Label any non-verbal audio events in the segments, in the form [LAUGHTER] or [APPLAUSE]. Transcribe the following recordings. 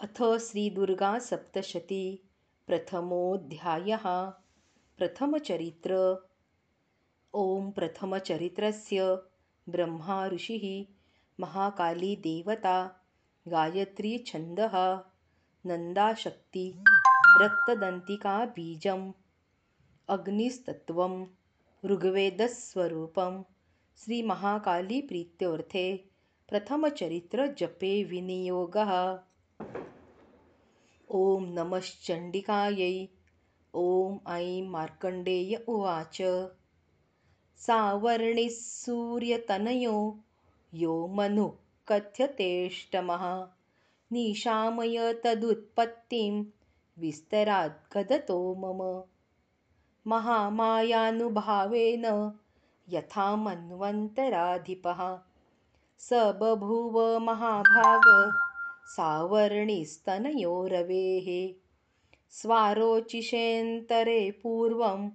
अथ श्रीदुर्गा सप्तशती प्रथमोऽध्यायः प्रथमचरित्र। ॐ प्रथमचरित्रस्य ब्रह्मा ऋषिः महाकाली देवता गायत्री छन्दः नन्दाशक्ति रक्तदन्तिका बीजम् अग्निस्तत्त्वं ऋग्वेदस्वरूपं श्रीमहाकालीप्रीत्यर्थे प्रथमचरित्रजपे विनियोगः। ॐ नमश्चण्डिकायै ॐ ऐं मार्कण्डेय उवाच। सावर्णिः सूर्यतनयो यो मनुः कथ्यतेष्टमः। निशामय तदुत्पत्तिं विस्तराद्गदतो मम। महामायानुभावेन यथा मन्वन्तराधिपः स बभूव महाभाग सावर्णिस्तनयो रवेः स्वारोचिषेऽन्तरे पूर्वं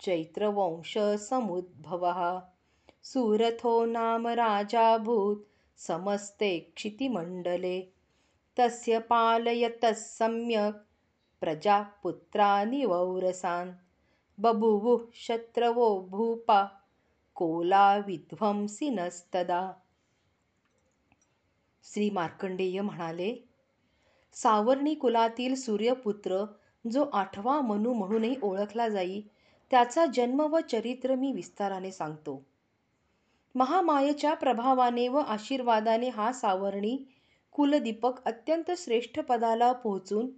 चैत्रवंशसमुद्भवः। सुरथो नाम राजाभूत् समस्ते क्षितिमण्डले। तस्य पालयतः सम्यक् प्रजापुत्रानिवौरसान् बभूवुः शत्रवो भूपा कोलाविध्वंसिनस्तदा श्री मार्कंडेय म्हणाले सावर्णी कुलातील सूर्यपुत्र जो आठवा मनू म्हणूनही ओळखला जाई त्याचा जन्म व चरित्र मी विस्ताराने सांगतो. महामायेच्या प्रभावाने व आशीर्वादाने हा सावर्णी कुलदीपक अत्यंत श्रेष्ठ पदाला पोहोचून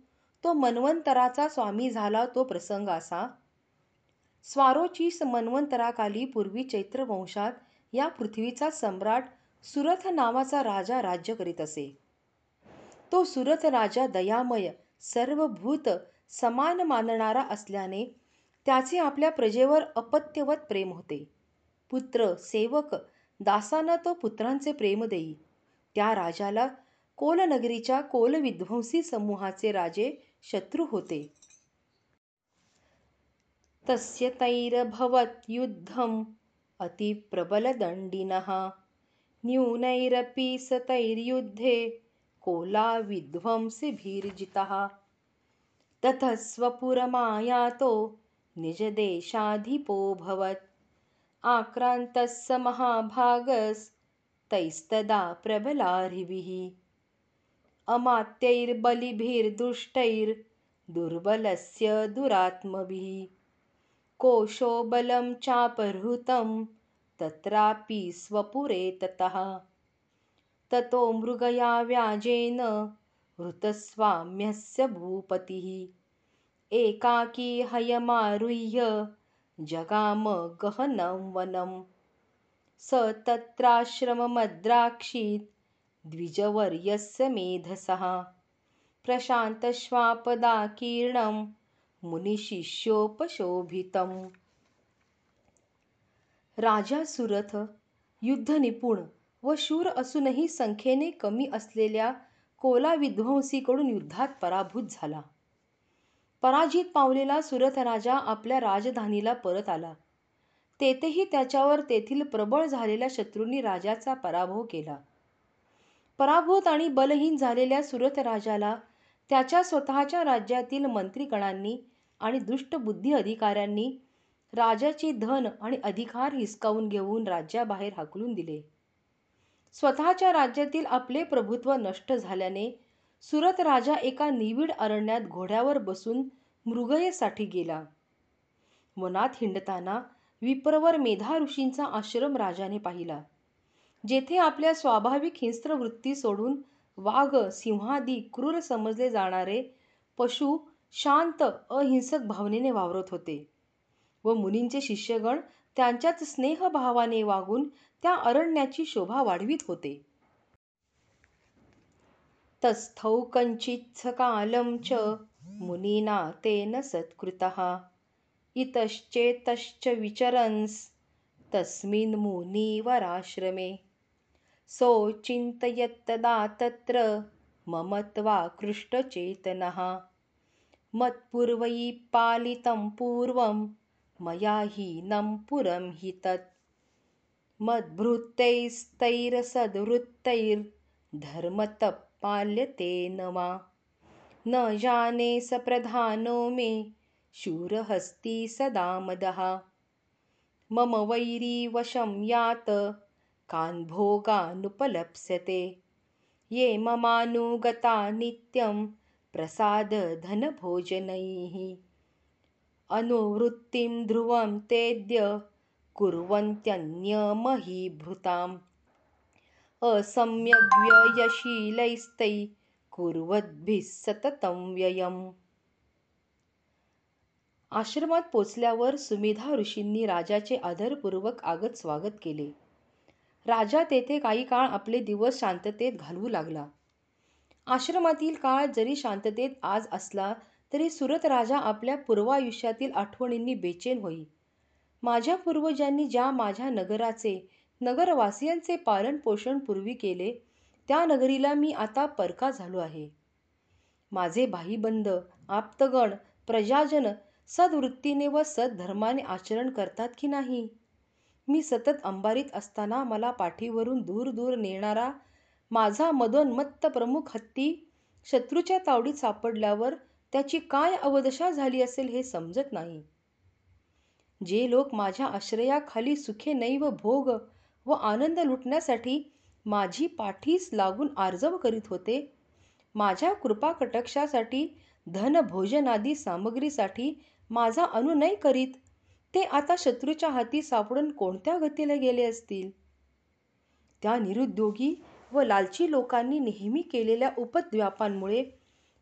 तो मन्वंतराचा स्वामी झाला तो प्रसंग असा स्वारोचीस मन्वंतराखाली पूर्वी चैत्रवंशात या पृथ्वीचा सम्राट सुरथ नावाचा राजा राज्य करीत असे. तो सुरथ राजा दयामय सर्व भूत समान मानणारा असल्याने त्याचे आपल्या प्रजेवर अपत्यवत प्रेम होते. पुत्र सेवक दासांना तो पुत्रांचे प्रेम देई. त्या राजाला कोलनगरीच्या कोलविध्वंसी समूहाचे राजे शत्रू होते. तस्य तैरभवत युद्धम अतिप्रबलदण्डिनः। न्यूनैरपि स तैर्युद्धे कोलाविध्वंसिभिर्जितः। ततः स्वपुरमायातो निजदेशाधिपोऽभवत् आक्रान्तः स महाभागस्तैस्तदा प्रबलार्हिभिः अमात्यैर्बलिभिर्दुष्टैर्दुर्बलस्य दुरात्मभिः। कोशो बलं चापहृतं तत्रापि स्वपुरे ततः। ततो मृगया व्याजेन हृतस्वाम्यस्य भूपतिः। एकाकी हयमारुह्य जगाम गहनं वनं। स तत्राश्रममद्राक्षीत् द्विजवर्यस्य मेधसः। प्रशान्तश्वापदाकीर्णं मुनिशिष्योपशोभितम् राजा सुरथ युद्धनिपुण व शूर असूनही संख्येने कमी असलेल्या कोला विध्वंसीकडून युद्धात पराभूत झाला. पराजित पावलेला सुरथ राजा आपल्या राजधानीला परत आला. तेथेही त्याच्यावर तेथील प्रबळ झालेल्या शत्रूंनी राजाचा पराभव केला. पराभूत आणि बलहीन झालेल्या सुरथ राजाला त्याच्या स्वतःच्या राज्यातील मंत्रीगणांनी आणि दुष्टबुद्धी अधिकाऱ्यांनी राजाची धन आणि अधिकार हिसकावून घेऊन राज्याबाहेर हाकलून दिले. स्वतःच्या राज्यातील आपले प्रभुत्व नष्ट झाल्याने सुरत राजा एका निविड अरण्यात घोड्यावर बसून मृगयेसाठी गेला. वनात हिंडताना विप्रवर मेधा ऋषींचा आश्रम राजाने पाहिला जेथे आपल्या स्वाभाविक हिंस्त्र वृत्ती सोडून वाघ सिंहादी क्रूर समजले जाणारे पशु शांत अहिंसक भावनेने वावरत होते. व मुनींचे शिष्यगण त्यांच्याच स्नेहभावाने वागून त्या अरण्याची शोभा वाढवीत होते. तस्थौ कञ्चित्सकालं च मुनिना तेन सत्कृतः. इतश्चेतश्च विचरन्स्तस्मिन् मुनिवराश्रमे. सोचिन्तयत्तदा तत्र ममत्वाकृष्टचेतनः। मत्पूर्वैः पालितं पूर्वं मया हीनं पुरं हि तत्। मद्भृत्यैस्तैरसद्वृत्तैर्धर्मतः पाल्यते न वा न जाने स प्रधानो मे शूरहस्ती सदा मदः। मम वैरी वशं यात कान्भोगानुपलप्स्यते। ये ममानुगता नित्यं प्रसादधनभोजनैः अनुवृत्तिं ध्रुवं तेद्य कुर्वन्त्यन्यमहीभृताम् असम्यग्व्ययशीलैस्तै कुर्वद्भिः सततं व्ययम्। आश्रमात पोचल्यावर सुमेधा ऋषींनी राजाचे आदरपूर्वक आगत स्वागत केले. राजा तेथे काही काळ आपले दिवस शांततेत घालवू लागला. आश्रमातील काळ जरी शांततेत आज असला तरी सुरत राजा आपल्या पूर्वायुष्यातील आठवणींनी बेचैन होई. माझ्या पूर्वजांनी ज्या माझ्या नगराचे नगरवासियांचे पालनपोषण पूर्वी केले त्या नगरीला मी आता परका झालो आहे. माझे भाईबंद आप्तगण प्रजाजन सद्वृत्तीने व सद्धर्माने आचरण करतात की नाही? मी सतत अंबारीत असताना मला पाठीवरून दूर दूर नेणारा माझा मदोन्मत्त प्रमुख हत्ती शत्रूच्या तावडीत सापडल्यावर त्याची काय अवदशा झाली असेल हे समजत नाही. जे लोक माझ्या आश्रयाखाली सुखे नैव भोग व आनंद लुटण्यासाठी माझी पाठीस लागून आर्जव करीत होते माझ्या कृपाकटाक्षासाठी धन भोजनादी सामग्रीसाठी माझा अनुनय करीत ते आता शत्रूच्या हाती सापडून कोणत्या गतीला गेले असतील? त्या निरुद्योगी व लालची लोकांनी नेहमी केलेल्या उपद्व्यापांमुळे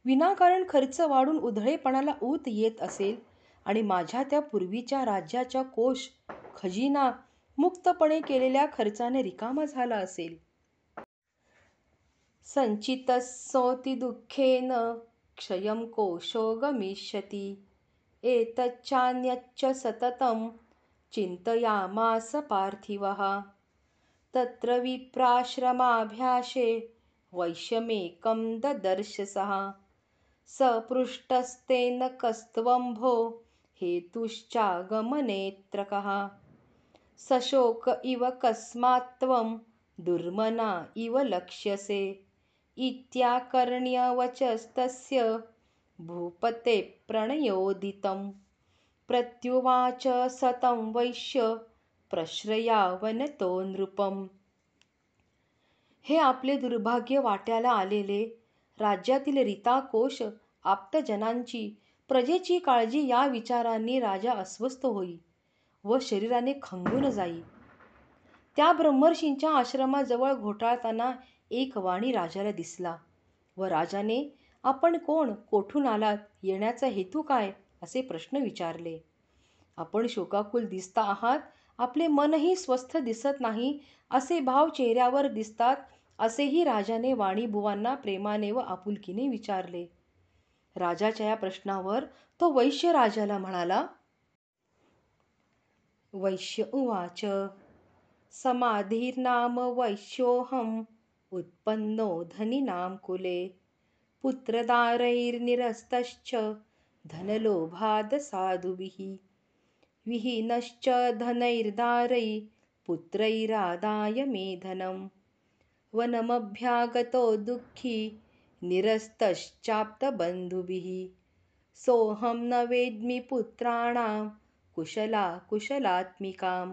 विनाकारण खर्च वाढून उधळेपणाला ऊत येत असेल आणि माझ्या त्या पूर्वीच्या राज्याच्या कोश खजिना मुक्तपणे केलेल्या खर्चाने रिकामा झाला असेल. संचितस्सोति दुःखेन क्षयं कोशो गमिष्यती एतच्चान्यच्च सततं चिंतयामास पार्थिव। तत्र विप्राश्रमाभ्यासे वैश्यमेकं ददर्श सहा स पृष्टस्तेन कस्त्वम्भो हेतुश्चागमनेत्रकः। सशोक इव कस्मात्त्वं दुर्मना इव लक्ष्यसे। इत्याकर्ण्यवचस्तस्य भूपते प्रणयोदितं प्रत्युवाच स तं वैश्य प्रश्रयावनतो नृपम् हे आपले दुर्भाग्य वाट्याला आलेले राज्यातील रीताकोश आप्तजनांची प्रजेची काळजी या विचारांनी राजा अस्वस्थ होई व शरीराने खंगून जाई. त्या ब्रह्मर्षींच्या आश्रमाजवळ घोटाळताना एक वाणी राजाला दिसला व राजाने आपण कोण? कोठून आलात? येण्याचा हेतू काय? असे प्रश्न विचारले. आपण शोकाकुल दिसता आहात. आपले मनही स्वस्थ दिसत नाही असे भाव चेहऱ्यावर दिसतात असेही राजाने वाणीबुवांना प्रेमाने व आपुलकीने विचारले. राजाच्या या प्रश्नावर तो वैश्य राजाला म्हणाला वैश्य उवाच समाधीर्नाम वैश्योऽहम् उत्पन्नो धनिनां कुले पुत्रदारैर्निरस्तश्च धनलोभादसाधुभिः विहीनश्च धनैर्दारै पुत्रैरादाय मे धनं वनमभ्यागतो दुःखी निरस्तश्चाप्तबन्धुभिः। सोऽहं न वेद्मि पुत्राणां कुशला कुशलात्मिकां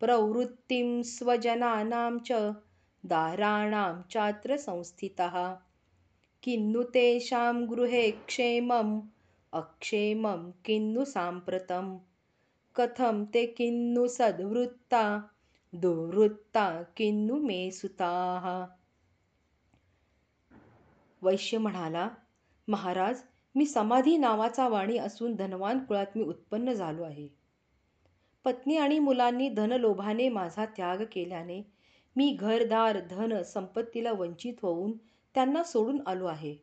प्रवृत्तिं स्वजनानां च दाराणां चात्र संस्थितः किन्नु तेषां गृहे क्षेमम् अक्षेमं किन्नु साम्प्रतं कथं ते किन्नु सद्वृत्ता दुवृत्ता किन्नू मे सुताः वैश्य म्हणाला महाराज मी समाधी नावाचा वाणी असून धनवान कुळात मी उत्पन्न झालो आहे. पत्नी आणि मुलांनी धनलोभाने माझा त्याग केल्याने मी घरदार धन संपत्तीला वंचित होऊन त्यांना सोडून आलो आहे.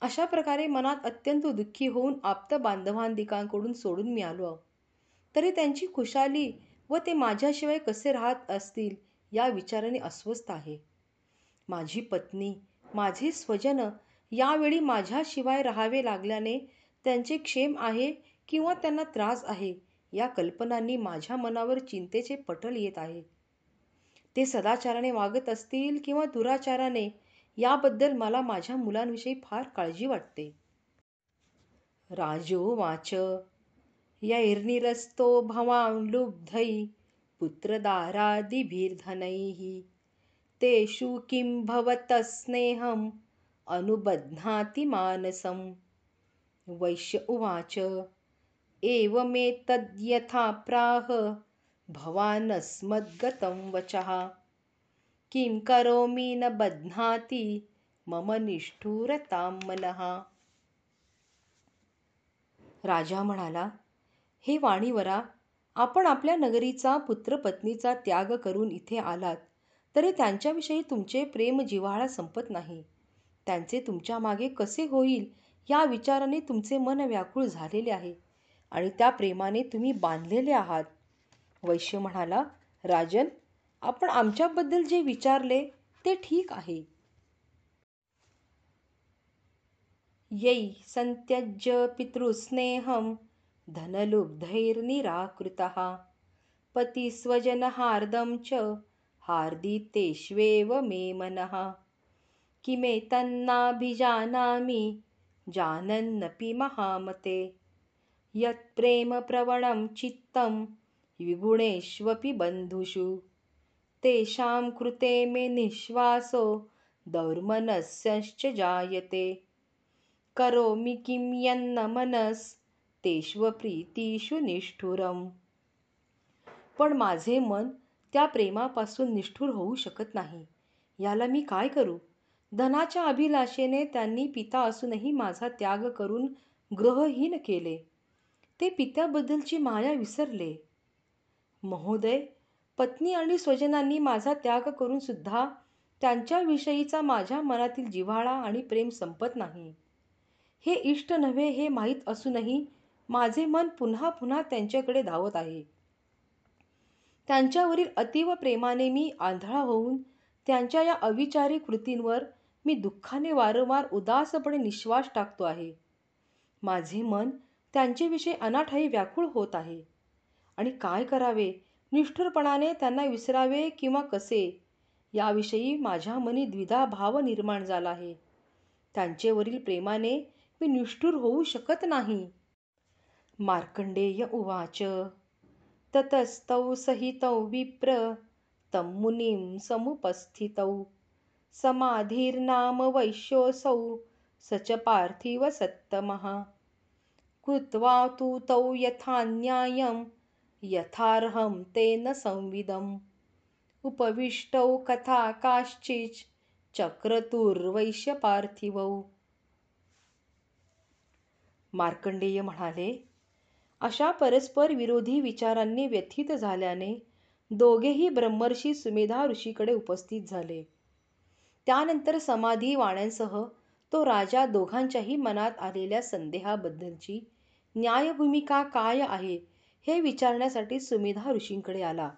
अशा प्रकारे मनात अत्यंत दुःखी होऊन आप्त बांधवांदिकांकडून सोडून मी आलो. तरी त्यांची खुशाली व ते माझ्याशिवाय कसे राहत असतील या विचाराने अस्वस्थ आहे. माझी पत्नी माझे स्वजन यावेळी माझ्याशिवाय राहावे लागल्याने त्यांचे क्षेम आहे किंवा त्यांना त्रास आहे या कल्पनांनी माझ्या मनावर चिंतेचे पटल येत आहे. ते सदाचाराने वागत असतील किंवा दुराचाराने याबद्दल मला माझ्या मुलांविषयी फार काळजी वाटते. राजोवाच यैर्निरस्तो भवान् लुब्धै पुत्रदारादिभिर्धनैः। तेषु किं भवतः स्नेहम्? अनुबध्नाति मानसं वैश्य उवाच एवमेतद्यथा प्राह भवानस्मद्गतं वचः। किं करोमि न बध्नाति मम निष्ठुरतां मनः। राजा म्हणाला हे वाणीवरा आपण आपल्या नगरीचा पुत्रपत्नीचा त्याग करून इथे आलात तरी त्यांच्याविषयी तुमचे प्रेम जिव्हाळा संपत नाही. त्यांचे तुमच्या मागे कसे होईल या विचाराने तुमचे मन व्याकुळ झालेले आहे आणि त्या प्रेमाने तुम्ही बांधलेले आहात. वैश्य म्हणाला राजन आपण आमच्याबद्दल जे विचारले ते ठीक आहे. यै संत्यज्य पितृस्नेहम धनलुब्धैर्निराकृतः। पतिस्वजनहार्दं च हार्दितेष्वेव मे मनः। किमेतन्नाभिजानामि जानन्नपि महामते। यत्प्रेमप्रवणं चित्तं विगुणेष्वपि बन्धुषु। तेषां कृते मे निःश्वासो दौर्मनस्यश्च जायते। करोमि किं यन्न मनस्तेष्वप्रीतिषु निष्ठुरम. पण माझे मन त्या प्रेमापासून निष्ठुर होऊ शकत नाही. याला मी काय करू? धनाच्या अभिलाषेने त्यांनी पिता असूनही माझा त्याग करून ग्रहहीन केले. ते पित्याबद्दलची माया विसरले. महोदय पत्नी आणि स्वजनांनी माझा त्याग करून सुद्धा त्यांच्याविषयीचा माझ्या मनातील जिव्हाळा आणि प्रेम संपत नाही. हे इष्ट नव्हे हे माहीत असूनही माझे मन पुन्हा पुन्हा त्यांच्याकडे धावत आहे. त्यांच्यावरील अतीव प्रेमाने मी आंधळा होऊन त्यांच्या या अविचारी कृतींवर मी दुःखाने वारंवार उदासपणे निश्वास टाकतो आहे. माझे मन त्यांच्याविषयी अनाठाई व्याकुळ होत आहे. आणि काय करावे? निष्ठुरपणाने त्यांना विसरावे किंवा कसे? याविषयी माझ्या मनी द्विधा भाव निर्माण झाला आहे. त्यांचेवरील प्रेमाने मी निष्ठुर होऊ शकत नाही. मार्कण्डेय उवाच। ततस्तौ सहितौ विप्र तं मुनिं समुपस्थितौ। समाधिर्नाम वैश्योऽसौ स च पार्थिवसत्तमः कृत्वा तु तौ यथा न्यायं यथार्हं तेन संविदम्। उपविष्टौ कथा काश्चिच् चक्रतुर्वैश्यपार्थिवौ मार्कंडेय म्हणाले अशा परस्पर विरोधी विचारांनी व्यथित झाल्याने दोघेही ब्रह्मर्षी सुमेधा ऋषीकडे उपस्थित झाले. त्यानंतर समाधी वाण्यांसह तो राजा दोघांच्याही मनात आलेल्या संदेहाबद्दलची न्यायभूमिका काय आहे हे विचारण्यासाठी सुमेधा ऋषींकडे आला.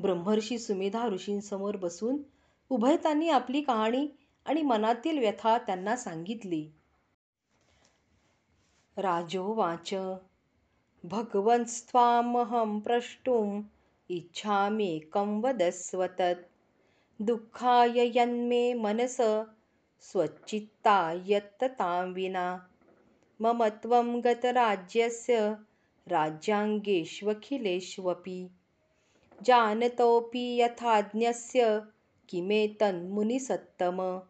ब्रह्मर्षी सुमेधा ऋषींसमोर बसून उभयतांनी आपली कहाणी आणि मनातील व्यथा त्यांना सांगितली. राजोवाच भगवंस्त्वामहं प्रष्टुम् इच्छाम्येकं वदस्व तत्। दुःखाय यन्मे मनस स्वच्चित्तायत्ततां विना। मम त्वं गतराज्यस्य राज्याङ्गेष्वखिलेष्वपि। जानतोऽपि यथाज्ञस्य किमेतन्मुनिसत्तम।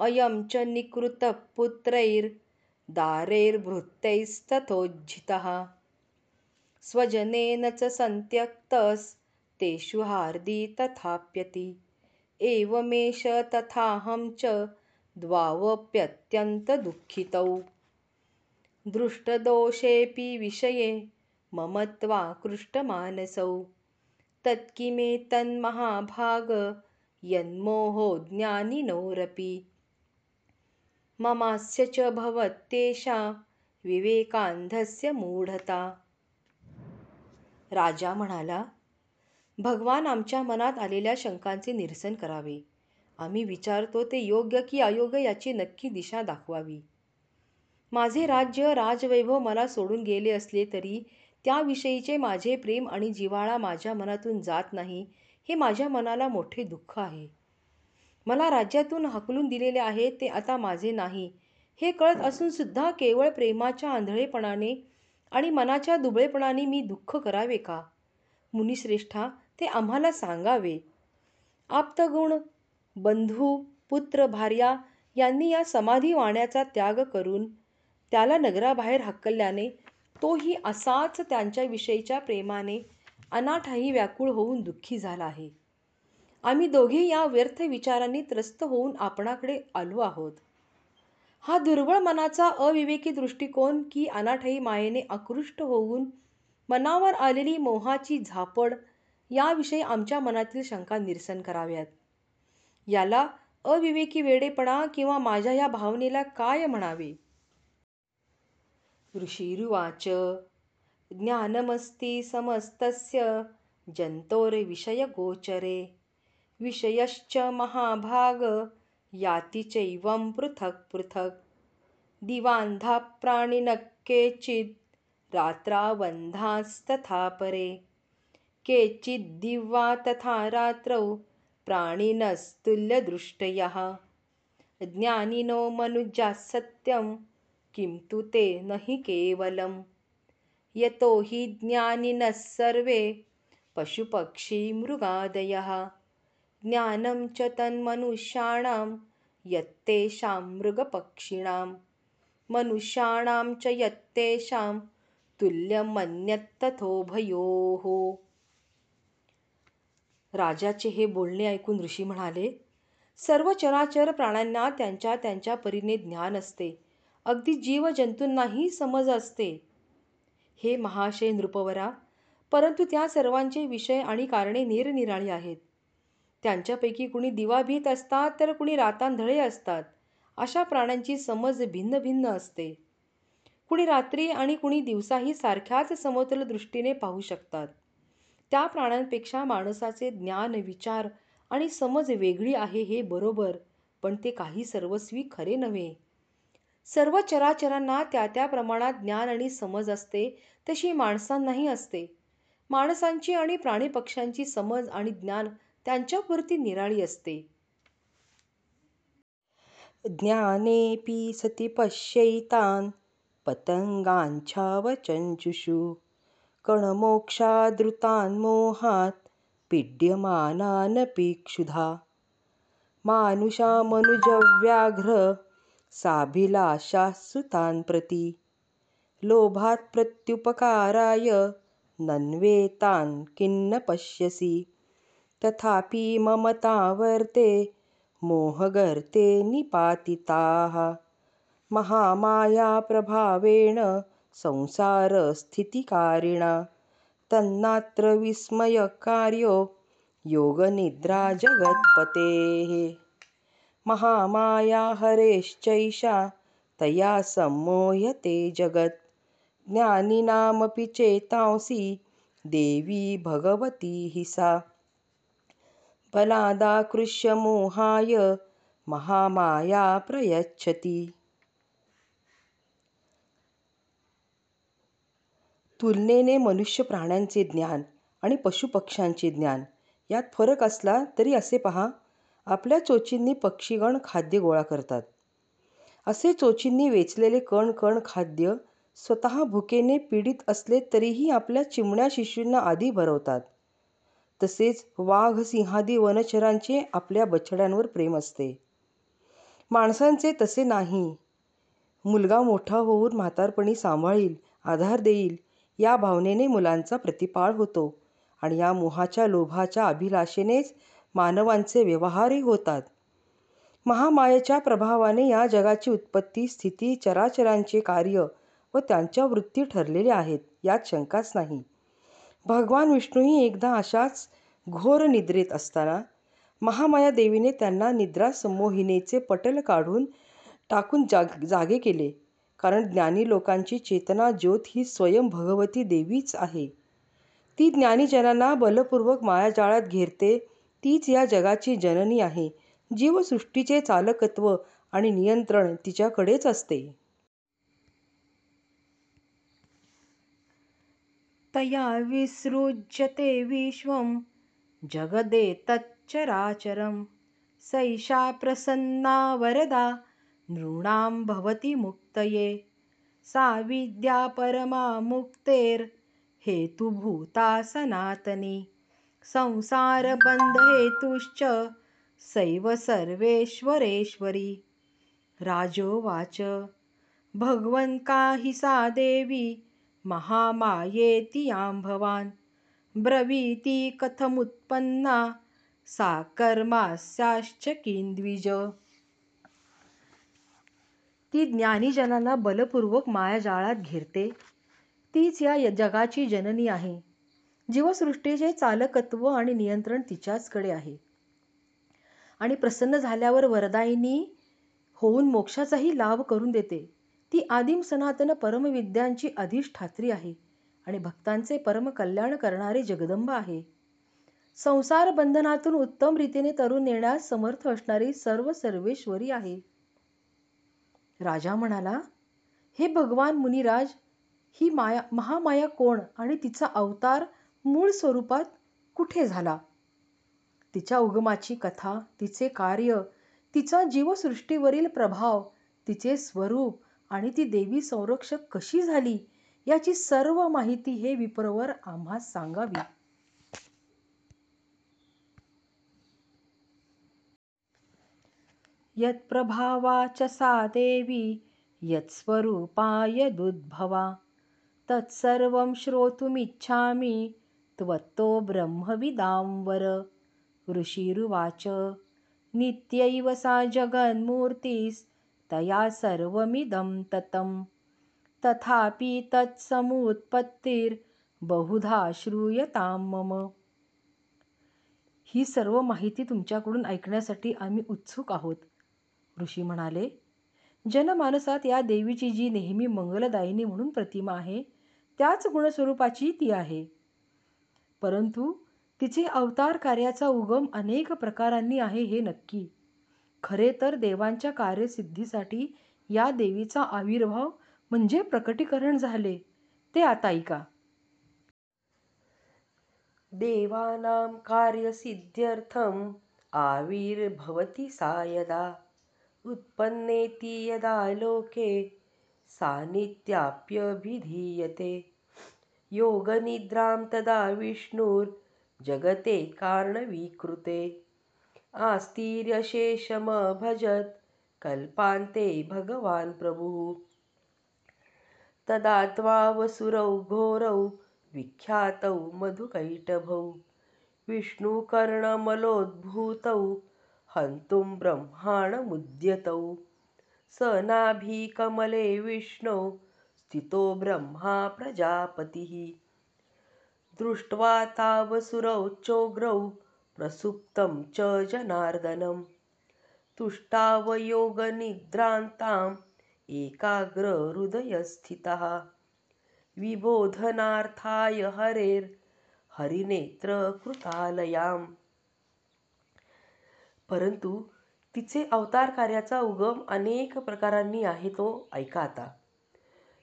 अयं च निकृतः पुत्रैर् दारैर्भृत्यैस्तथोज्झितः स्वजनेन च सन्त्यक्तस्तेषु हार्दी तथाप्यति। एवमेष तथाहं च द्वावप्यत्यन्तदुःखितौ दृष्टदोषेऽपि विषये मम त्वाकृष्टमानसौ तत्किमेतन्महाभाग यन्मोहो ज्ञानिनोरपि ममास्य च भवत्येषा विवेकांधस्य मूढता। राजा म्हणाला भगवान आमच्या मनात आलेल्या शंकांचे निरसन करावे. आम्ही विचारतो ते योग्य की अयोग्य याची नक्की दिशा दाखवावी. माझे राज्य राजवैभव मला सोडून गेले असले तरी त्याविषयीचे माझे प्रेम आणि जिव्हाळा माझ्या मनातून जात नाही हे माझ्या मनाला मोठे दुःख आहे. मला राज्यातून हाकलून दिलेले आहे ते आता माझे नाही. हे कळत असूनसुद्धा केवळ प्रेमाच्या आंधळेपणाने आणि मनाच्या दुबळेपणाने मी दुःख करावे का? मुनिश्रेष्ठा ते आम्हाला सांगावे. आप्तगुण बंधू पुत्र भार्या यांनी या समाधी वाण्याचा त्याग करून त्याला नगराबाहेर हकलल्याने तोही असाच त्यांच्याविषयीच्या प्रेमाने अनाठाही व्याकुळ होऊन दुःखी झाला आहे. आम्ही दोघे या व्यर्थ विचारांनी त्रस्त होऊन आपणाकडे आलो आहोत. हा दुर्बळ मनाचा अविवेकी दृष्टिकोन की अनाठाई मायेने आकृष्ट होऊन मनावर आलेली मोहाची झापड याविषयी आमच्या मनातील शंका निरसन कराव्यात. याला अविवेकी वेडेपणा किंवा माझ्या या भावनेला काय म्हणावे? ऋषिरुवाच ज्ञानमस्ति समस्तस्य जन्तोर्विषयगोचरे विषयश्च महाभाग याति चैवं पृथक् पृथक्। दिवान्धा प्राणिनः केचित् रात्रावन्धास्तथा परे। केचिद्दिवा तथा रात्रौ प्राणिनस्तुल्यदृष्टयः। ज्ञानिनो मनुजाः सत्यं किं तु ते न हि केवलम्। यतो हि ज्ञानिनः सर्वे पशुपक्षिमृगादयः ज्ञानं च तन्मनुष्याणां यत्तेषां मृगपक्षिणां। मनुष्याणां च यत्तेषां तुल्यमन्यत्तथोभयोः। राजाचे हे बोलणे ऐकून ऋषी म्हणाले सर्व चराचर प्राण्यांना त्यांच्या त्यांच्या परीने ज्ञान असते. अगदी जीवजंतूंनाही समज असते. हे महाशय नृपवरा परंतु त्या सर्वांचे विषय आणि कारणे निरनिराळी आहेत. त्यांच्यापैकी कुणी दिवाभीत असतात तर कुणी रातांधळे असतात. अशा प्राण्यांची समज भिन्न भिन्न असते. कुणी रात्री आणि कुणी दिवसाही सारख्याच समतल दृष्टीने पाहू शकतात. त्या प्राण्यांपेक्षा माणसाचे ज्ञान विचार आणि समज वेगळी आहे हे बरोबर पण ते काही सर्वस्वी खरे नव्हे. सर्व चराचरांना त्या त्या प्रमाणात ज्ञान आणि समज असते तशी माणसांनाही असते. माणसांची आणि प्राणीपक्ष्यांची समज आणि ज्ञान त्यांच्यापुरती निराळी असते. ज्ञानेऽपि सति पश्यैतान् पतङ्गाञ्छावचञ्चुषु कणमोक्षादृतान् मोहात् पीड्यमानानपि क्षुधा। मानुषामनुजव्याघ्र साभिलाषास्तु प्रति। लोभात् प्रत्युपकाराय नन्वेतान् किन्न पश्यसि। तथापि ममता वर्ते मोहगर्ते निपातिताः। महामायाप्रभावेण संसारस्थितिकारिणा तन्नात्र विस्मयकार्यो योगनिद्रा जगत्पतेः महामाया हरेश्चैषा तया सम्मोह्यते जगत्। ज्ञानिनामपि चेतांसि देवी भगवती हि सा बलादाकृष्य मोहाय महामाया प्रयच्छति। तुलनेने मनुष्य प्राण्यांचे ज्ञान आणि पशुपक्ष्यांचे ज्ञान यात फरक असला तरी असे पहा आपल्या चोचींनी पक्षीगण खाद्य गोळा करतात. असे चोचींनी वेचलेले कण कण खाद्य स्वतः भुकेने पीडित असले तरीही आपल्या चिमण्या शिशूंना आधी भरवतात. तसेच वाघ सिंहादी वनचरांचे आपल्या बछड्यांवर प्रेम असते. माणसांचे तसे नाही. मुलगा मोठा होऊन म्हातारपणी सांभाळील आधार देईल या भावनेने मुलांचा प्रतिपाळ होतो आणि या मोहाच्या लोभाच्या अभिलाषेनेच मानवांचे व्यवहारही होतात. महामायेच्या प्रभावाने या जगाची उत्पत्ती स्थिती चराचरांचे कार्य व त्यांच्या वृत्ती ठरलेल्या आहेत यात शंकाच नाही. भगवान विष्णूही एकदा अशाच घोर निद्रेत असताना महामाया देवीने त्यांना निद्रा संमोहिनेचे पटल काढून टाकून जाग जागे केले. कारण ज्ञानी लोकांची चेतना ज्योत ही स्वयं भगवती देवीच आहे. ती ज्ञानीजनांना बलपूर्वक मायाजाळात घेरते तीच या जगाची जननी आहे. जीवसृष्टीचे चालकत्व आणि नियंत्रण तिच्याकडेच असते. तया विसृज्यते विश्वं। जगदेतच्चराचरं सैषा प्रसन्ना वरदा नृणां भवति मुक्तये। सा विद्या परमा मुक्तेर् हेतुभूता सनातनी। संसारबन्धहेतुश्च सैव सर्वेश्वरेश्वरी। राजोवाच भगवन् का हि सा देवी महामायेति यां भवान्। ब्रवीति कथमुत्पन्ना सा कर्मास्याश्च किन्द्विज। ती ज्ञानीजनांना बलपूर्वक मायाजाळात घेरते. तीच या जगाची जननी आहे. जीवसृष्टीचे चालकत्व आणि नियंत्रण तिच्याचकडे आहे. आणि प्रसन्न झाल्यावर वरदायिनी होऊन मोक्षाचाही लाभ करून देते. ती आदिम सनातन परमविद्यांची अधिष्ठात्री आहे आणि भक्तांचे परम कल्याण करणारे जगदंबा आहे. संसार बंधनातून उत्तम रीतीने तरुण नेण्यास समर्थ असणारी सर्व सर्वेश्वरी आहे. राजा म्हणाला हे भगवान मुनिराज ही माया महामाया कोण आणि तिचा अवतार मूळ स्वरूपात कुठे झाला? तिच्या उगमाची कथा तिचे कार्य तिचा जीवसृष्टीवरील प्रभाव तिचे स्वरूप आणि ती देवी संरक्षक कशी झाली याची सर्व माहिती हे विप्रवर आम्हा सांगावी. यत्प्रभावाच सा देवी यत्स्वरूपाय दुद्भवा तत्सर्वं श्रोतुमिच्छामि त्वत्तो ब्रह्मविदां ऋषिरुवाच नित्यैव सा तया सर्वमिदं ततं तथापि तत्समुत्पत्तिर्बहुधा श्रूयतां मम। ही सर्व माहिती तुमच्याकडून ऐकण्यासाठी आम्ही उत्सुक आहोत ऋषी म्हणाले. जनमानसात या देवीची जी नेहमी मंगलदायिनी म्हणून प्रतिमा आहे त्याच गुणस्वरूपाची ती आहे. परंतु तिचे अवतार कार्याचा उगम अनेक प्रकारांनी आहे हे नक्की. खरे तर देवांच्या कार्यसिद्धीसाठी या देवीचा आविर्भाव म्हणजे प्रकटीकरण झाले. ते आता ऐका. देवानां कार्यसिद्ध्यर्थम् आविर्भवती सायदा उत्पन्नेती यदा लोके सानित्याप्यभिधीयते योगनिद्रां तदा विष्णुर्जगते कारणवीकृते। आस्तीर्यशेषमभजत् कल्पान्ते भगवान् प्रभुः। तदा त्वावसुरौ घोरौ विख्यातौ मधुकैटभौ विष्णुकर्णमलोद्भूतौ हन्तुं ब्रह्माणमुद्यतौ। स नाभिकमले विष्णौ स्थितो ब्रह्मा प्रजापतिः। दृष्ट्वा तावसुरौ चोग्रौ प्रसुप्तं च जनार्दनं। तुष्टावयोगनिद्रान्ताम् एकाग्रहृदयस्थितः। विबोधनार्थाय हरिनेत्रकृतालयाम् परंतु तिचे अवतार कार्याचा उगम अनेक प्रकारांनी आहे तो ऐका आता.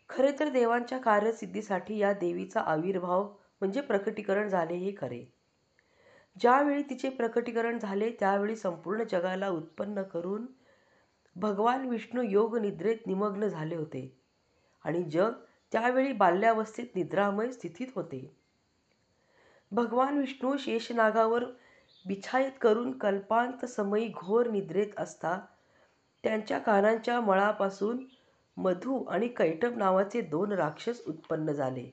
खरे तर देवांच्या कार्यसिद्धीसाठी या देवीचा आविर्भाव म्हणजे प्रकटीकरण झाले हे खरे. ज्यावेळी तिचे प्रकटीकरण झाले त्यावेळी संपूर्ण जगाला उत्पन्न करून भगवान विष्णू योग निद्रेत निमग्न झाले होते. आणि जग त्यावेळी बाल्यावस्थेत निद्रामय स्थितीत होते. भगवान विष्णू शेषनागावर बिछायत करून कल्पांत समयी घोर निद्रेत असता त्यांच्या कानांच्या मळापासून मधु आणि कैटभ नावाचे दोन राक्षस उत्पन्न झाले.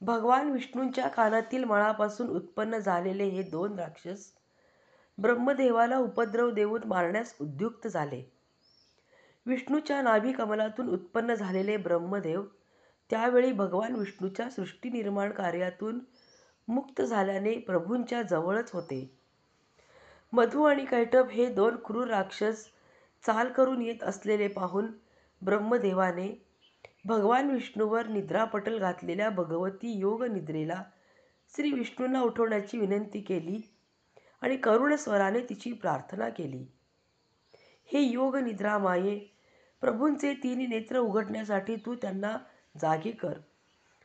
भगवान विष्णूंच्या कानातील मळापासून उत्पन्न झालेले हे दोन राक्षस ब्रह्मदेवाला उपद्रव देऊन मारण्यास उद्युक्त झाले. विष्णूच्या नाभिकमलातून उत्पन्न झालेले ब्रह्मदेव त्यावेळी भगवान विष्णूच्या सृष्टी निर्माण कार्यातून मुक्त झाल्याने प्रभूंच्या जवळच होते. मधु आणि कैटभ हे दोन क्रूर राक्षस चाल करून येत असलेले पाहून ब्रह्मदेवाने भगवान विष्णूवर निद्रापटल घातलेल्या भगवती योग निद्रेला श्री विष्णूंना उठवण्याची विनंती केली आणि करुण स्वराने तिची प्रार्थना केली. हे योग निद्रा माये प्रभूंचे तिन्ही नेत्र उघडण्यासाठी तू त्यांना जागे कर.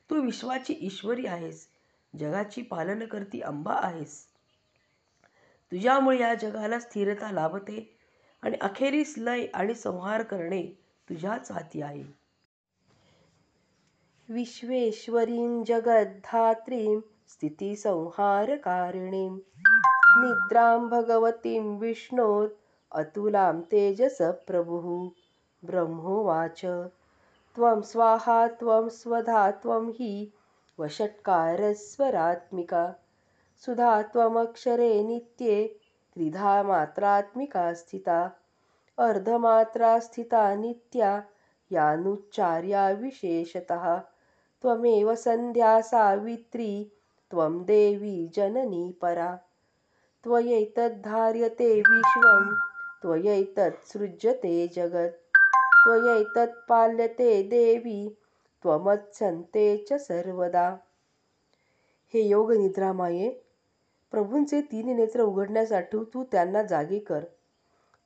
तू विश्वाची ईश्वरी आहेस जगाची पालन करती अंबा आहेस. तुझ्यामुळे या जगाला स्थिरता लाभते आणि अखेरीस लय आणि संहार करणे तुझ्याच हाती आहे. विश्वेश्वरीं जगद्धात्रीं स्थितिसंहारकारिणीं। निद्रां भगवतीं विष्णोर् अतुलां तेजसप्रभुः। ब्रह्मोवाच। त्वं स्वाहा त्वं स्वधा त्वं हि वषट्कारस्वरात्मिका। सुधा त्वमक्षरे नित्ये त्रिधा मात्रात्मिका स्थिता। अर्धमात्रा स्थिता नित्या यानुच्चार्या विशेषतः त्वमेव संध्या सावित्री त्वं देवी जननी परा। त्वयैतद्धार्यते विश्वं त्वयैतत्सृज्यते जगत्। त्वयैतत्पाल्यते देवी त्वमत्सन्ते च सर्वदा। हे योग निद्रामाये प्रभूंचे तीन नेत्र उघडण्यासाठी तू त्यांना जागे कर.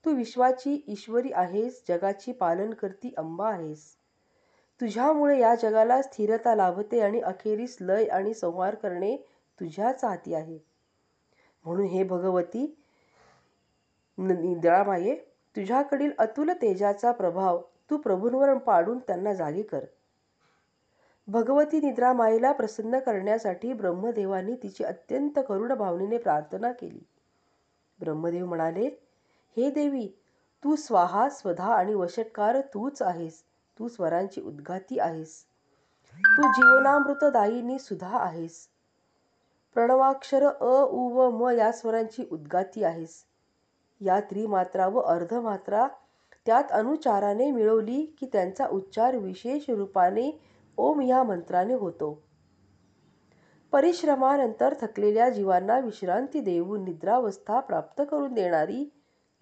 तू विश्वाची ईश्वरी आहेस जगाची पालन करती अंबा आहेस. तुझ्यामुळे या जगाला स्थिरता लाभते आणि अखेरीस लय आणि संहार करणे तुझ्याच हाती आहे. म्हणून हे भगवती निद्रामाये तुझ्याकडील अतुल तेजाचा प्रभाव तू प्रभूंवर पाडून त्यांना जागे कर. भगवती निद्रामायेला प्रसन्न करण्यासाठी ब्रह्मदेवांनी तिची अत्यंत करुण भावनेने प्रार्थना केली. ब्रह्मदेव म्हणाले हे देवी तू स्वाहा स्वधा आणि वशटकार तूच आहेस. तू स्वरांची उद्गाती आहेस. तू जीवनामृतदायिनी सुद्धा आहेस. प्रणवाक्षर अ उ व म या स्वरांची उद्गाती आहेस. या त्रिमात्रा व अर्धमात्रा त्यात अनुचाराने मिळवली की त्यांचा उच्चार विशेष रूपाने ओम या मंत्राने होतो. परिश्रमानंतर थकलेल्या जीवांना विश्रांती देऊन निद्रावस्था प्राप्त करून देणारी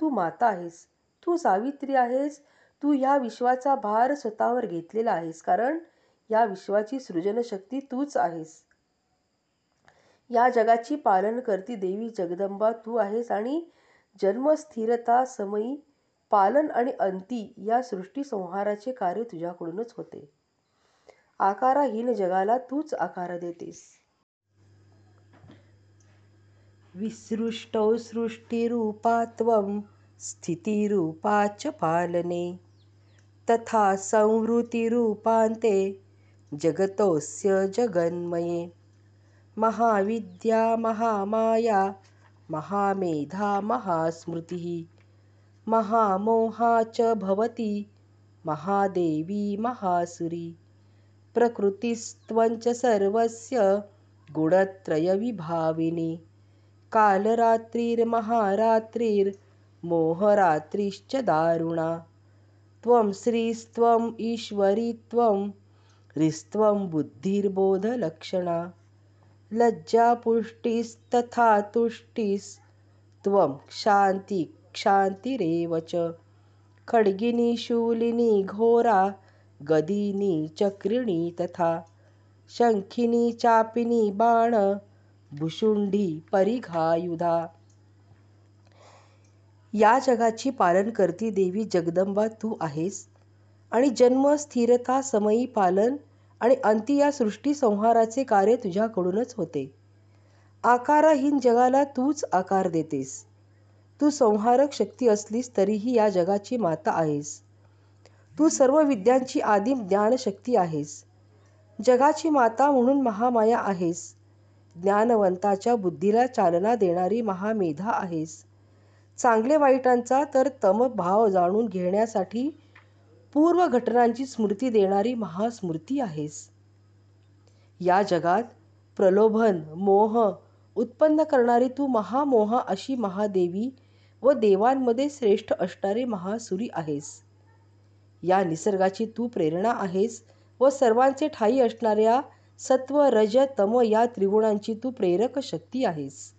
तू माता आहेस. तू सावित्री आहेस. तू या विश्वाचा भार स्वतःवर घेतलेला आहेस कारण या विश्वाची सृजनशक्ती तूच आहेस. या जगाची पालन करती देवी जगदंबा तू आहेस आणि जन्मस्थिरता समयी पालन आणि अंती या सृष्टी संहाराचे कार्य तुझ्याकडूनच होते. आकाराहीन जगाला तूच आकार देतेस. विसृष्टौ सृष्टिरूपा त्वं स्थितिरूपा च पालने. तथा संहृतिरूपान्ते जगतोऽस्य जगन्मये। महाविद्या महामाया महामेधा महास्मृतिः महामोहा च भवति महादेवी महासुरी। प्रकृतिस्त्वं च सर्वस्य गुणत्रयविभाविनी। कालरात्रिर्महारात्रिर्मोहरात्रिश्च दारुणा त्वं श्रीस्त्वम् ईश्वरी त्वं ह्रीस्त्वं बुद्धिर्बोधलक्षणा। लज्जापुष्टिस्तथा तुष्टिस्त्वं क्षान्तिक्षान्तिरेव च। खड्गिनी शूलिनी घोरा गदिनी चक्रिणी तथा। शङ्खिनी चापिनी बाण भुशुण्डी परिघायुधा। या जगाची पालन करती देवी जगदंबा तू आहेस. आणि जन्म स्थिरता समयी पालन आणि अंती या सृष्टी संहाराचे कार्य तुझ्याकडूनच होते. आकाराहीन जगाला तूच आकार देतेस. तू संहारक शक्ती असलीस तरीही या जगाची माता आहेस. तू सर्व विद्यांची आदिम ज्ञानशक्ती आहेस. जगाची माता म्हणून महामाया आहेस. ज्ञानवंताच्या बुद्धीला चालना देणारी महामेधा आहेस. चांगले वाईटांचा तर तम भाव जाणून घेण्यासाठी पूर्व घटनांची स्मृती देणारी महास्मृती आहेस. या जगात प्रलोभन मोह उत्पन्न करणारी तू महामोहा अशी महादेवी व देवांमध्ये श्रेष्ठ असणारी महासुरी आहेस. या निसर्गाची तू प्रेरणा आहेस व सर्वांचे ठाई असणाऱ्या सत्व रज तम या त्रिगुणांची तू प्रेरक शक्ती आहेस.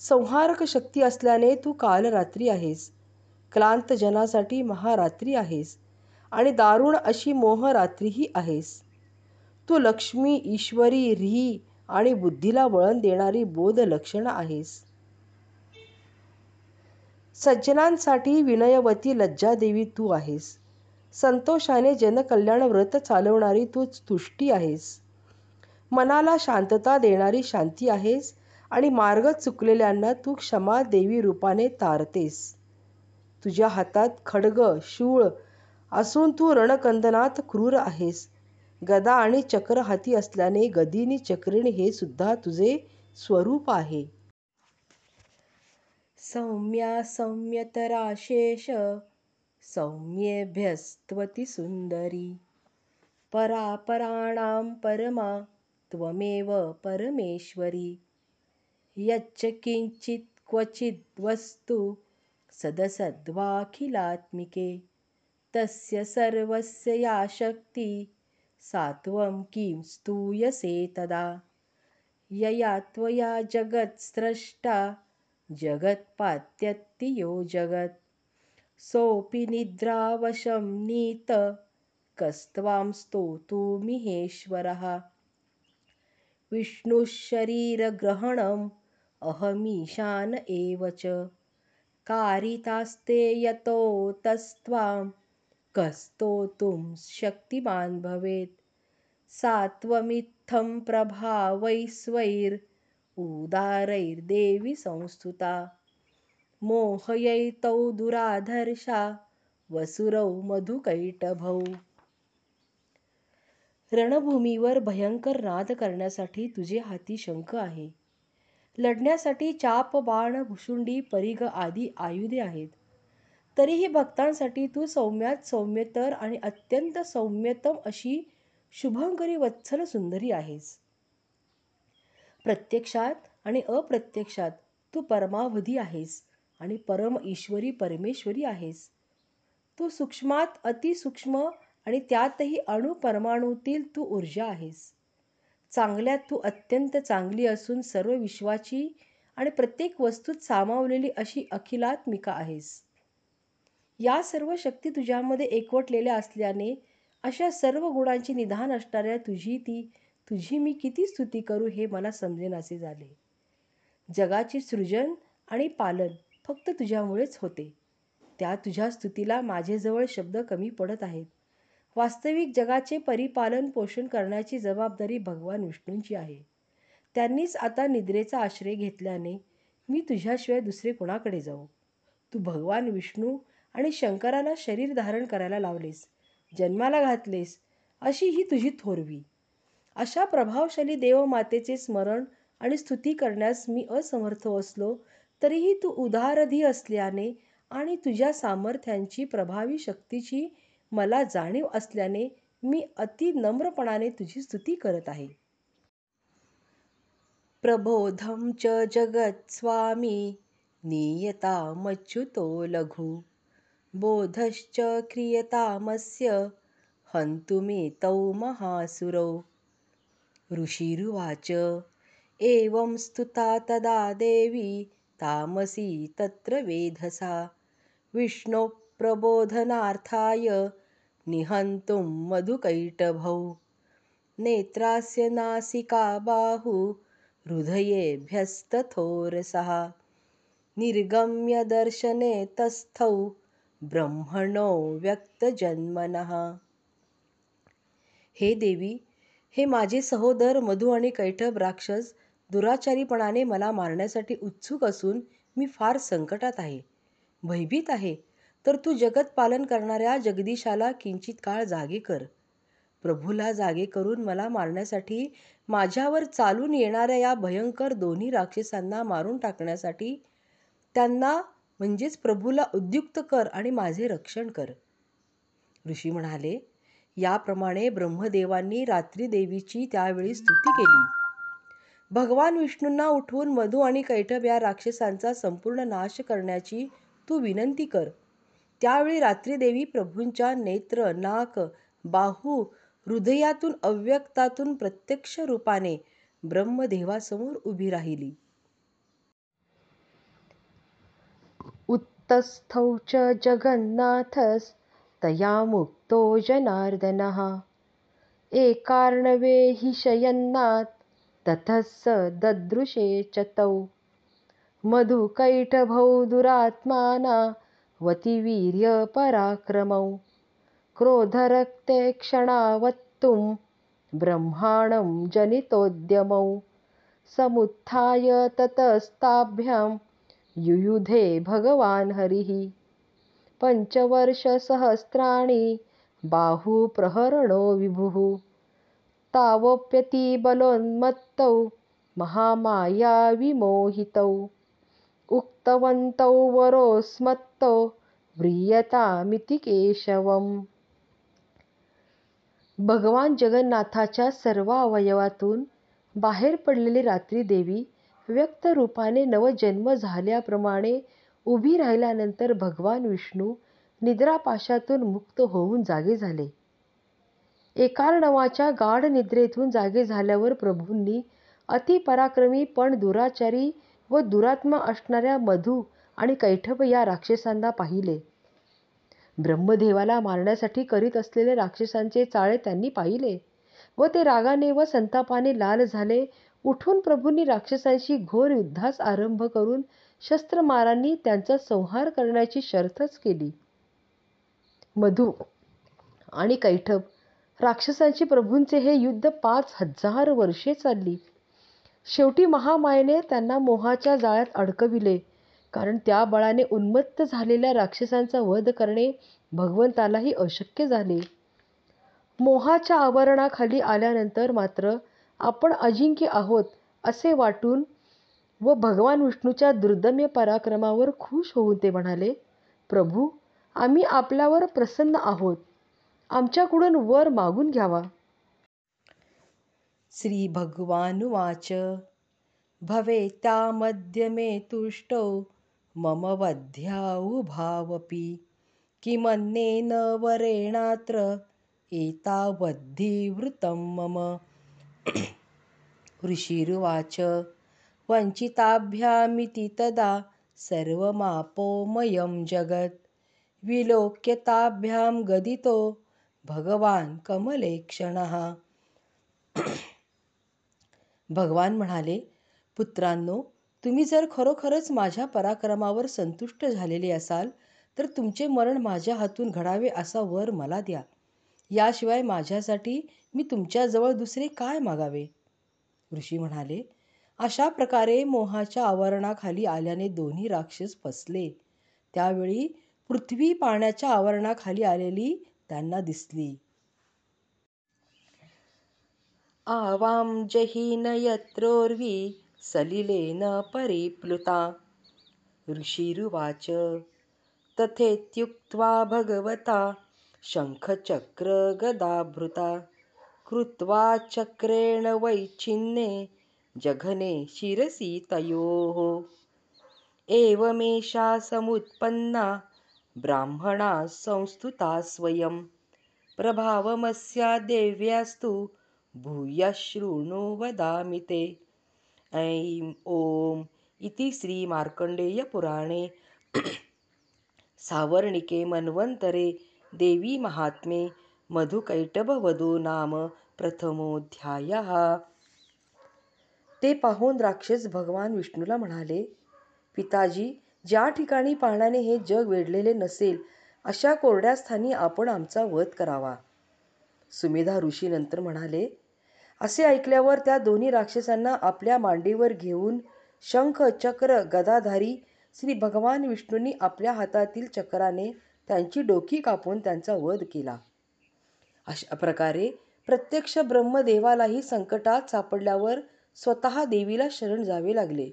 संहारक शक्ती असल्याने तू कालरात्री आहेस. क्लांत जनासाठी महारात्री आहेस. आणि दारुण अशी मोहरात्रीही आहेस. तू लक्ष्मी ईश्वरी री आणि बुद्धीला वळण देणारी बोध लक्षण आहेस. सज्जनांसाठी विनयवती लज्जादेवी तू आहेस. संतोषाने जनकल्याण व्रत चालवणारी तूच तुष्टी आहेस. मनाला शांतता देणारी शांती आहेस. आणि मार्ग चुकलेल्यांना तू क्षमा देवी रूपाने तारतेस. तुझ्या हातात खड्ग शूळ असून तू रणकंदनात क्रूर आहेस. गदा आणि चक्र हाती असल्याने गदिनी चक्रिणी हे सुद्धा तुझे स्वरूप आहे. सौम्या सौम्यतराशेष सौम्येभ्यस्त्वती सुंदरी। परापराणां परमा त्वमेव परमेश्वरी। यच्च किञ्चित् क्वचिद्वस्तु सदसद्वाखिलात्मिके। तस्य सर्वस्य या शक्ति सा त्वं किं स्तूयसे तदा। यया त्वया जगत्स्रष्टा जगत्पात्यत्ति यो जगत्। सोऽपि निद्रावशं नीत कस्त्वां स्तोतुमिहेश्वरः। विष्णुः शरीरग्रहणम् अहमीशान एव च। कारितास्ते यतो तस्त्वां। कस्तोतुं शक्तिमान् भवेत्। सात्वमित्थं प्रभावैस्वैर्। उदारैर्देवि संस्तुता। मोहयैतौ दुराधर्षा। वसुरौ मधुकैटभौ। रणभूमीवर भयंकर नाद करण्यासाठी तुझे हाती शंख आहे। लढण्यासाठी चाप बाण भुशुंडी परिघ आदी आयुधे आहेत. तरीही भक्तांसाठी तू सौम्यात सौम्यतर आणि अत्यंत सौम्यतम अशी शुभंकरी वत्सल सुंदरी आहेस. प्रत्यक्षात आणि अप्रत्यक्षात तू परमावधी आहेस आणि परम ईश्वरी परमेश्वरी आहेस. तू सूक्ष्मात अतिसूक्ष्म आणि त्यातही अणु परमाणूतील तू ऊर्जा आहेस. चांगल्यात तू अत्यंत चांगली असून सर्व विश्वाची आणि प्रत्येक वस्तूत सामावलेली अशी अखिलात्मिका आहेस. या सर्व शक्ती तुझ्यामध्ये एकवटलेल्या असल्याने अशा सर्व गुणांची निधान असणाऱ्या तुझी ती तुझी मी किती स्तुती करू हे मला समजेनासे झाले. जगाची सृजन आणि पालन फक्त तुझ्यामुळेच होते. त्या तुझ्या स्तुतीला माझेजवळ शब्द कमी पडत आहेत. वास्तविक जगाचे परिपालन पोषण करण्याची जबाबदारी भगवान विष्णूंची आहे. त्यांनीच आता निद्रेचा आश्रय घेतल्याने मी तुझ्याशिवाय दुसरे कोणाकडे जाऊ? तू भगवान विष्णू आणि शंकराला शरीर धारण करायला लावलेस जन्माला घातलेस अशी ही तुझी थोरवी. अशा प्रभावशाली देवमातेचे स्मरण आणि स्तुती करण्यास मी असमर्थ असलो तरीही तू उदारधी असल्याने आणि तुझ्या सामर्थ्यांची प्रभावी शक्तीची मला जाणीव असल्याने मी अति नम्रपणाने तुझी स्तुती करत आहे. प्रबोधम च जगत्स्वामी नीयतामच्युतो लघु. बोधश्च क्रियतामस्य हन्तुमेतौ महासुरौ. ऋषिरुवाच एवं स्तुता तदा देवी तामसी तत्र वेधसा. विष्णोः प्रबोधनार्थाय निहन्तुं मधुकैटभौ। नेत्रास्य नासिका बाहु हृदयेभ्यस्तथोरसः। निर्गम्य दर्शने तस्थौ ब्रह्मणो व्यक्तजन्मनः। हे देवी हे माझे सहोदर मधु आणि कैटभ राक्षस दुराचारीपणाने मला मारण्यासाठी उत्सुक असून मी फार संकटात आहे भयभीत आहे. तर तू जगत पालन करणाऱ्या जगदीशाला किंचित काळ जागे कर. प्रभूला जागे करून मला मारण्यासाठी माझ्यावर चालून येणाऱ्या या भयंकर दोन्ही राक्षसांना मारून टाकण्यासाठी त्यांना म्हणजेच प्रभूला उद्युक्त कर आणि माझे रक्षण कर. ऋषी म्हणाले याप्रमाणे ब्रह्मदेवांनी रात्री देवीची त्यावेळी स्तुती केली. भगवान विष्णूंना उठवून मधू आणि कैठब या राक्षसांचा संपूर्ण नाश करण्याची तू विनंती कर. त्यावेळी रात्री देवी प्रभूंच्या नेत्र नाक बाहू हृदयातून अव्यक्तातून प्रत्यक्ष रूपाने ब्रह्मदेवासमोर उभी राहिली. उत्तस्थौ च जगन्नाथस्तया मुक्तो जनार्दनः। एकार्णवे हि शयन्नात् ततः स ददृशे च तौ। मधुकैटभौ दुरात्माना वतिवीर्यपराक्रमौ। क्रोधरक्ते क्षणावत्तुं ब्रह्माणं जनितोद्यमौ। समुत्थाय ततस्ताभ्यां युयुधे भगवान् हरिः। पञ्चवर्षसहस्राणि बाहुप्रहरणो विभुः। तावप्यतिबलोन्मत्तौ महामायाविमोहितौ उक्तवन्तौ वरोऽस्मत्तो व्रियतामिति केशवम्. भगवान जगन्नाथाच्या सर्व अवयवातून बाहेर पडलेली रात्री देवी व्यक्त रूपाने नवजन्म झाल्याप्रमाणे उभी राहिल्यानंतर भगवान विष्णू निद्रापाशातून मुक्त होऊन जागे झाले. एकार्णवाच्या गाढ निद्रेतून जागे झाल्यावर प्रभूंनी अतिपराक्रमी पण दुराचारी व दुरात्मा असणाऱ्या मधू आणि कैठभ या राक्षसांना पाहिले. ब्रह्मदेवाला मारण्यासाठी करीत असलेले राक्षसांचे चाळे त्यांनी पाहिले व ते रागाने व संतापाने लाल झाले. उठून प्रभूंनी राक्षसांशी घोर युद्धास आरंभ करून शस्त्रमारांनी त्यांचा संहार करण्याची शर्थच केली. मधू आणि कैठभ राक्षसांची प्रभूंचे हे युद्ध पाच हजार वर्षे चालली. शेवटी महामायेने त्यांना मोहाच्या जाळ्यात अडकविले. कारण त्या बळाने उन्मत्त झालेल्या राक्षसांचा वध करणे भगवंतालाही अशक्य झाले. मोहाच्या आवरणाखाली आल्यानंतर मात्र आपण अजिंक्य आहोत असे वाटून व भगवान विष्णूच्या दुर्दम्य पराक्रमावर खुश होऊन ते म्हणाले प्रभू आम्ही आपल्यावर प्रसन्न आहोत. आमच्याकडून वर मागून घ्यावा. श्री भगवानुवाच भवेत्यामद्य मे तुष्टौ मम वध्याउभावपि किमन्येन वरेणात्र एतावद्धिवृतं मम। [CLEARS THROAT] ऋषिरुवाच वञ्चिताभ्यामिति तदा सर्वमापोमयं जगत्। विलोक्य ताभ्यां गदितो भगवान कमलेक्षणः भगवान म्हणाले पुत्रांनो तुम्ही जर खरोखरच माझ्या पराक्रमावर संतुष्ट झालेले असाल तर तुमचे मरण माझ्या हातून घडावे असा वर मला द्या. याशिवाय माझ्यासाठी मी तुमच्याजवळ दुसरे काय मागावे? ऋषी म्हणाले अशा प्रकारे मोहाच्या आवरणाखाली आल्याने दोन्ही राक्षस फसले. त्यावेळी पृथ्वी पाण्याच्या आवरणाखाली आलेली त्यांना दिसली. आवां जहीन यत्रोर्वी सलिलेन परिप्लुता। ऋषिरुवाच तथेत्युक्त्वा भगवता शङ्खचक्रगदाभृता कृत्वा चक्रेण वैच्छिन्ने जघने शिरसि तयोः। एवमेषा समुत्पन्ना ब्राह्मणा संस्तुता स्वयं। प्रभावमस्या देव्यास्तु भूयः शृणु वदामि ते। ऐं ॐ इति श्रीमार्कण्डेयपुराणे सावर्णिके मन्वन्तरे देवीमाहात्म्ये मधुकैटभवधो नाम प्रथमोऽध्यायः। ते पाहून राक्षस भगवान विष्णूला म्हणाले पिताजी ज्या ठिकाणी पाहण्याने हे जग वेढलेले नसेल अशा कोरड्या स्थानी आपण आमचा वध करावा. सुमेधा ऋषी नंतर म्हणाले असे ऐकल्यावर त्या दोन्ही राक्षसांना आपल्या मांडीवर घेऊन शंख चक्र गदाधारी श्री भगवान विष्णूंनी आपल्या हातातील चक्राने त्यांची डोकी कापून त्यांचा वध केला. अशा प्रकारे प्रत्यक्ष ब्रह्मदेवालाही संकटात सापडल्यावर स्वतः देवीला शरण जावे लागले.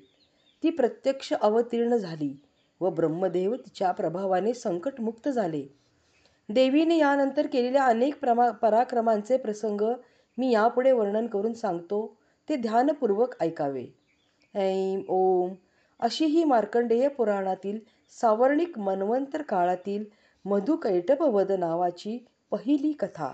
ती प्रत्यक्ष अवतीर्ण झाली व ब्रह्मदेव तिच्या प्रभावाने संकटमुक्त झाले. देवीने यानंतर केलेल्या अनेक प्रमा पराक्रमांचे प्रसंग मी यापुढे वर्णन करून सांगतो ते ध्यानपूर्वक ऐकावे. ऐं ओम. अशी ही मार्कंडेय पुराणातील सावर्णिक मन्वंतर काळातील मधुकैटभवध नावाची पहिली कथा.